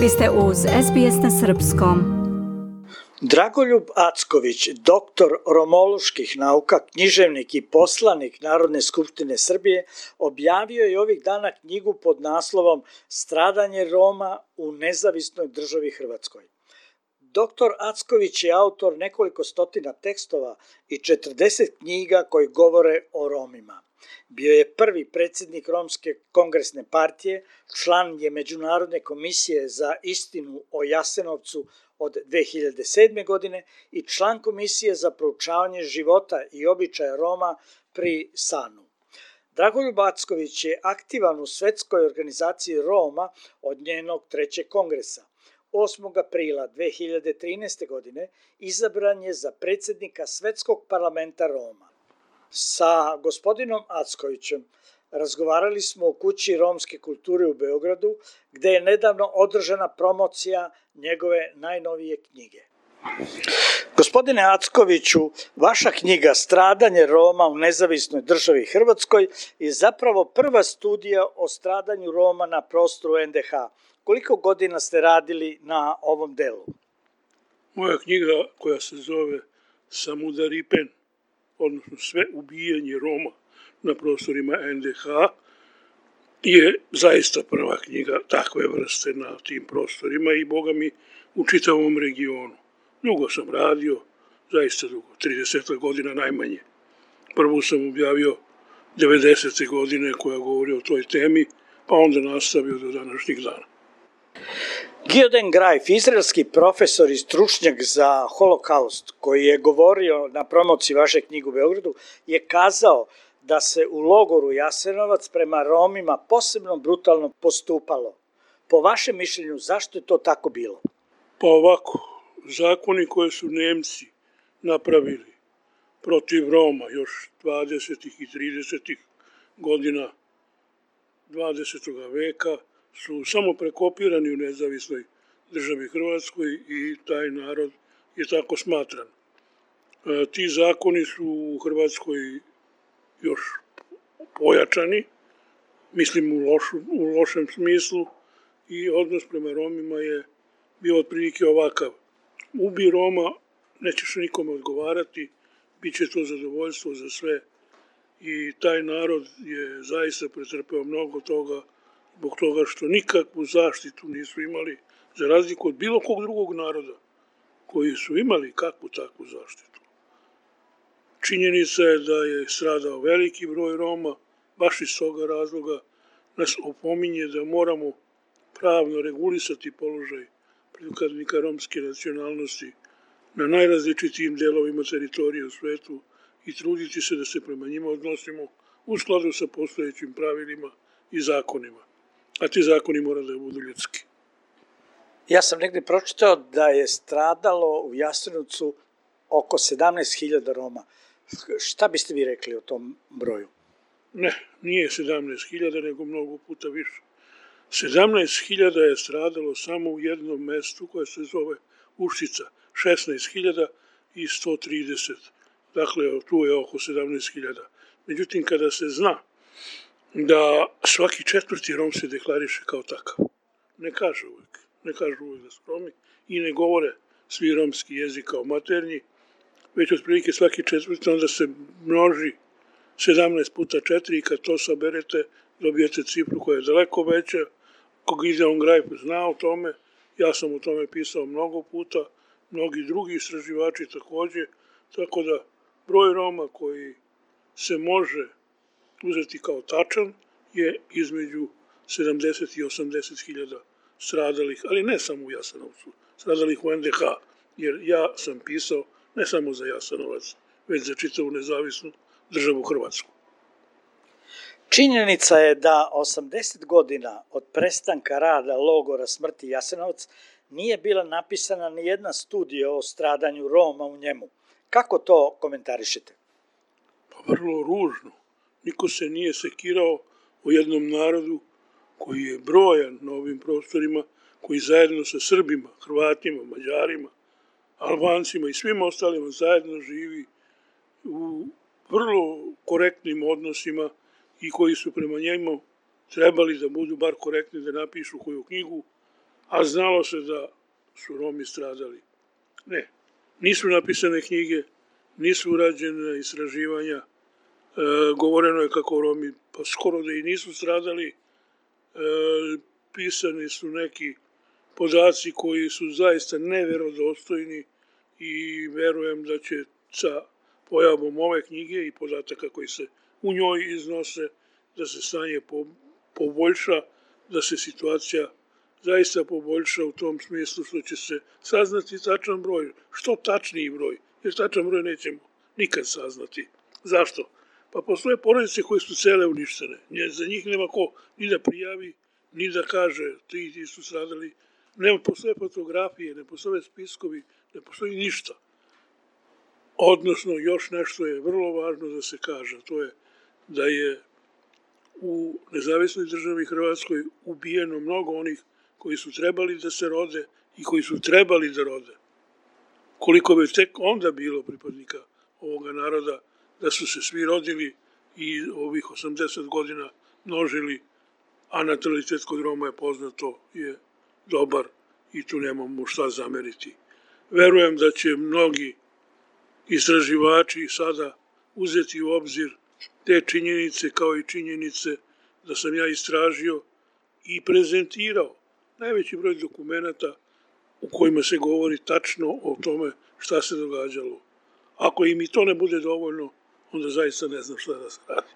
Vi ste uz SBS na Srpskom. Dragoljub Acković, doktor romoloških nauka, književnik i poslanik Narodne skupštine Srbije, objavio je ovih dana knjigu pod naslovom Stradanje Roma u nezavisnoj državi Hrvatskoj. Doktor Acković je autor nekoliko stotina tekstova i 40 knjiga koji govore o Romima. Bio je prvi predsednik Romske kongresne partije, član je Međunarodne komisije za istinu o Jasenovcu od 2007. godine i član Komisije za proučavanje života i običaja Roma pri Sanu. Dragoljub Backović je aktivan u Svetskoj organizaciji Roma od njenog trećeg kongresa. 8. aprila 2013. godine izabran je za predsednika Svetskog parlamenta Roma. Sa gospodinom Ackovićem razgovarali smo o kući romske kulture u Beogradu, gde je nedavno održana promocija njegove najnovije knjige. Gospodine Ackoviću, vaša knjiga Stradanje Roma u nezavisnoj državi Hrvatskoj je zapravo prva studija o stradanju Roma na prostoru NDH. Koliko godina ste radili na ovom delu? Moja knjiga koja se zove Samudaripen, odnosno sve ubijanje Roma na prostorima NDH, je zaista prva knjiga takve vrste na tim prostorima i boga mi u čitavom regionu. Dugo sam radio, zaista dugo, 30 godina najmanje. Prvu sam objavio 90. godine koja govori o toj temi, pa onda nastavio do današnjih dana. Gioden Grajf, izraelski profesor i stručnjak za holokaust, koji je govorio na promociji vaše knjige u Beogradu, je kazao da se u logoru Jasenovac prema Romima posebno brutalno postupalo. Po vašem mišljenju, zašto je to tako bilo? Pa ovako, zakoni koje su Nemci napravili protiv Roma još 20. i 30. godina 20. veka su samo prekopirani u nezavisnoj državi Hrvatskoj i taj narod je tako smatran. E, ti zakoni su u Hrvatskoj još pojačani, mislim u, lošu, u lošem smislu, i odnos prema Romima je bio otprilike ovakav. Ubi Roma, nećeš nikome odgovarati, bit će to zadovoljstvo za sve i taj narod je zaista pretrpeo mnogo toga zbog toga što nikakvu zaštitu nisu imali, za razliku od bilo kog drugog naroda koji su imali kakvu takvu zaštitu. Činjenica je da je stradao veliki broj Roma, baš iz toga razloga nas opominje da moramo pravno regulisati položaj pripadnika romske nacionalnosti na najrazličitijim delovima teritorije u svetu i truditi se da se prema njima odnosimo u skladu sa postojećim pravilima i zakonima. A ti zakoni mora da budu ljudski. Ja sam negde pročitao da je stradalo u Jasenovcu oko 17.000 Roma. Šta biste vi rekli o tom broju? Ne, nije 17.000, nego mnogo puta više. 17.000 je stradalo samo u jednom mestu koje se zove Uštica, 16.000 i 130. Dakle, tu je oko 17.000. Međutim, kada se zna da svaki četvrti Rom se deklariše kao takav, ne kaže uvek, ne kaže uvek da su Romi i ne govore svi romski jezik kao maternji, već otprilike svaki četvrti, onda se množi 17 puta 4 i kad to saberete dobijete cifru koja je daleko veća. Kog ide on graj zna o tome, ja sam o tome pisao mnogo puta, mnogi drugi istraživači takođe, tako da broj Roma koji se može uzeti kao tačan je između 70 i 80 hiljada stradalih, ali ne samo u Jasanovcu, stradalih u NDH, jer ja sam pisao ne samo za Jasanovac, već za čitavu nezavisnu državu Hrvatsku. Činjenica je da 80 godina od prestanka rada logora smrti Jasenovac nije bila napisana ni jedna studija o stradanju Roma u njemu. Kako to komentarišete? Pa vrlo ružno. Niko se nije sekirao o jednom narodu koji je brojan na ovim prostorima, koji zajedno sa Srbima, Hrvatima, Mađarima, Albancima i svim ostalima zajedno živi u vrlo korektnim odnosima i koji su prema njemu trebali da budu bar korektni da napišu koju knjigu, a znalo se da su Romi stradali. Ne, nisu napisane knjige, nisu urađene istraživanja, govoreno je kako Romi pa skoro da i nisu stradali, e, pisani su neki podaci koji su zaista neverodostojni i verujem da će sa pojavom ove knjige i podataka koji se u njoj iznose da se stanje poboljša, da se situacija zaista poboljša u tom smislu što će se saznati tačan broj, što tačniji broj, jer tačan broj nećemo nikad saznati. Zašto? Pa postoje porodice koje su cele uništene. Za njih nema ko ni da prijavi, ni da kaže ti, ti su stradali. Nema postoje fotografije, ne postoje spiskovi, ne postoji ništa. Odnosno, još nešto je vrlo važno da se kaže, to je da je u nezavisnoj državi Hrvatskoj ubijeno mnogo onih koji su trebali da se rode i koji su trebali da rode. Koliko bi tek onda bilo pripadnika ovoga naroda da su se svi rodili i ovih 80 godina množili, a natalitet kod Roma je poznato, je dobar i tu nemamo šta zameriti. Verujem da će mnogi istraživači sada uzeti u obzir te činjenice kao i činjenice da sam ja istražio i prezentirao najveći broj dokumenta u kojima se govori tačno o tome šta se događalo. Ako im i to ne bude dovoljno, onda zaista ne znam šta da se radi.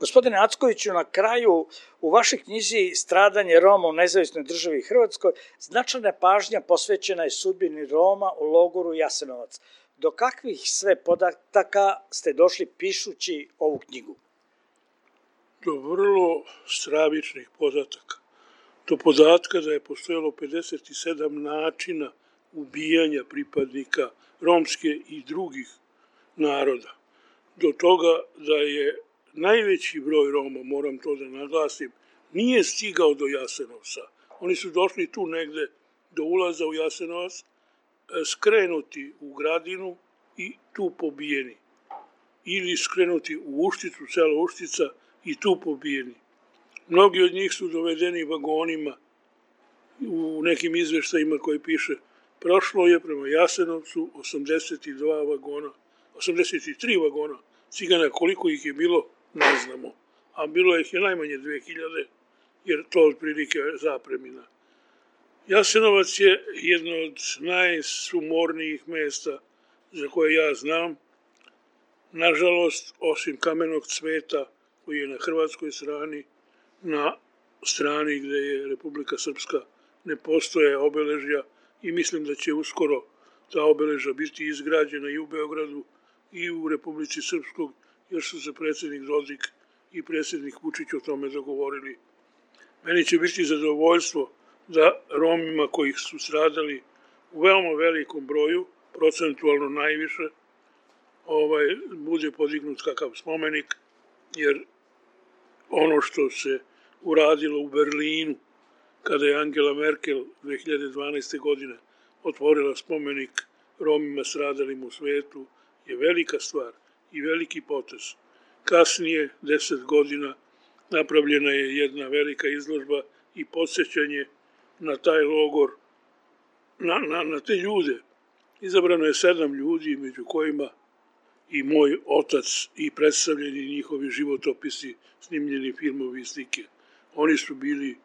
Gospodine Ackoviću, na kraju u vašoj knjizi Stradanje Roma u nezavisnoj državi Hrvatskoj značajna pažnja posvećena je sudbini Roma u logoru Jasenovac. Do kakvih sve podataka ste došli pišući ovu knjigu? Do vrlo stravičnih podataka. Do podatka da je postojalo 57 načina ubijanja pripadnika romske i drugih naroda. Do toga da je najveći broj Roma, moram to da naglasim, nije stigao do Jasenovca. Oni su došli tu negde do ulaza u Jasenovac, e, skrenuti u gradinu i tu pobijeni. Ili skrenuti u Ušticu, cela Uštica i tu pobijeni. Mnogi od njih su dovedeni vagonima u nekim izveštajima koji piše prošlo je prema Jasenovcu 82 vagona, 83 vagona cigana, koliko ih je bilo, ne znamo. A bilo ih je najmanje 2000, jer to otprilike zapremina. Jasenovac je jedno od najsumornijih mesta za koje ja znam. Nažalost, osim kamenog cveta koji je na hrvatskoj strani, na strani gde je Republika Srpska ne postoje obeležja i mislim da će uskoro ta obeleža biti izgrađena i u Beogradu i u Republici Srpskog, jer su se predsednik Dodik i predsednik Vučić o tome dogovorili. Meni će biti zadovoljstvo da Romima kojih su stradali u veoma velikom broju, procentualno najviše, ovaj, bude podignut kakav spomenik, jer ono što se uradilo u Berlinu, kada je Angela Merkel 2012. godine otvorila spomenik Romima stradalim u svetu, je velika stvar i veliki potez. Kasnije, deset godina, napravljena je jedna velika izložba i podsjećanje na taj logor, na, na, na te ljude. Izabrano je sedam ljudi, među kojima i moj otac i predstavljeni njihovi životopisi, snimljeni filmovi i slike. Oni su bili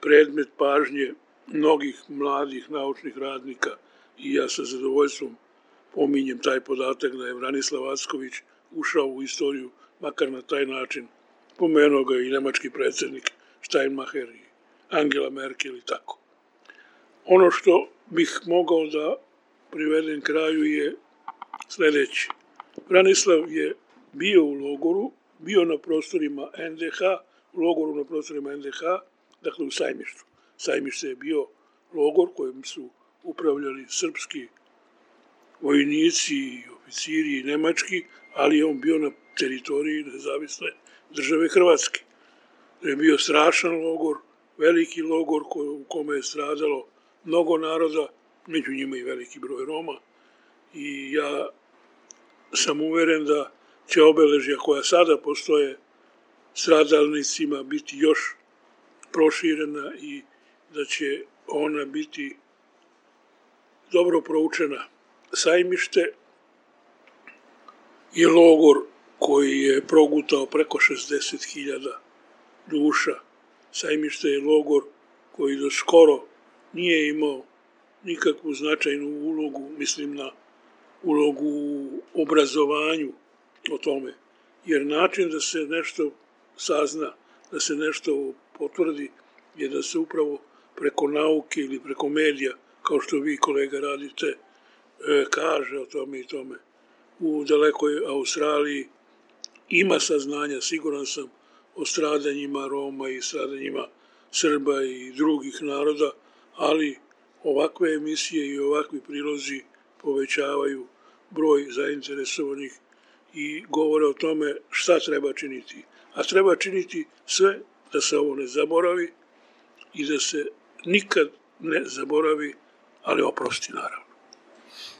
predmet pažnje mnogih mladih naučnih radnika i ja sa zadovoljstvom pominjem taj podatak da je Vranislav Acković ušao u istoriju, makar na taj način, pomenuo ga i nemački predsednik Steinmacher i Angela Merkel i tako. Ono što bih mogao da privedem kraju je sledeće. Vranislav je bio u logoru, bio na prostorima NDH, u logoru na prostorima NDH, dakle u Sajmištu. Sajmište je bio logor kojim su upravljali srpski vojnici i oficiri i nemački, ali je on bio na teritoriji nezavisne države Hrvatske. To je bio strašan logor, veliki logor u kome je stradalo mnogo naroda, među njima i veliki broj Roma. I ja sam uveren da će obeležja koja sada postoje stradalnicima biti još proširena i da će ona biti dobro proučena. Sajmište je logor koji je progutao preko 60.000 duša. Sajmište je logor koji do skoro nije imao nikakvu značajnu ulogu, mislim na ulogu u obrazovanju o tome. Jer način da se nešto sazna, da se nešto potvrdi, je da se upravo preko nauke ili preko medija, kao što vi kolega radite, kaže o tome i tome. U dalekoj Australiji ima saznanja, siguran sam, o stradanjima Roma i stradanjima Srba i drugih naroda, ali ovakve emisije i ovakvi prilozi povećavaju broj zainteresovanih i govore o tome šta treba činiti. A treba činiti sve da se ovo ne zaboravi i da se nikad ne zaboravi, ali oprosti naravno.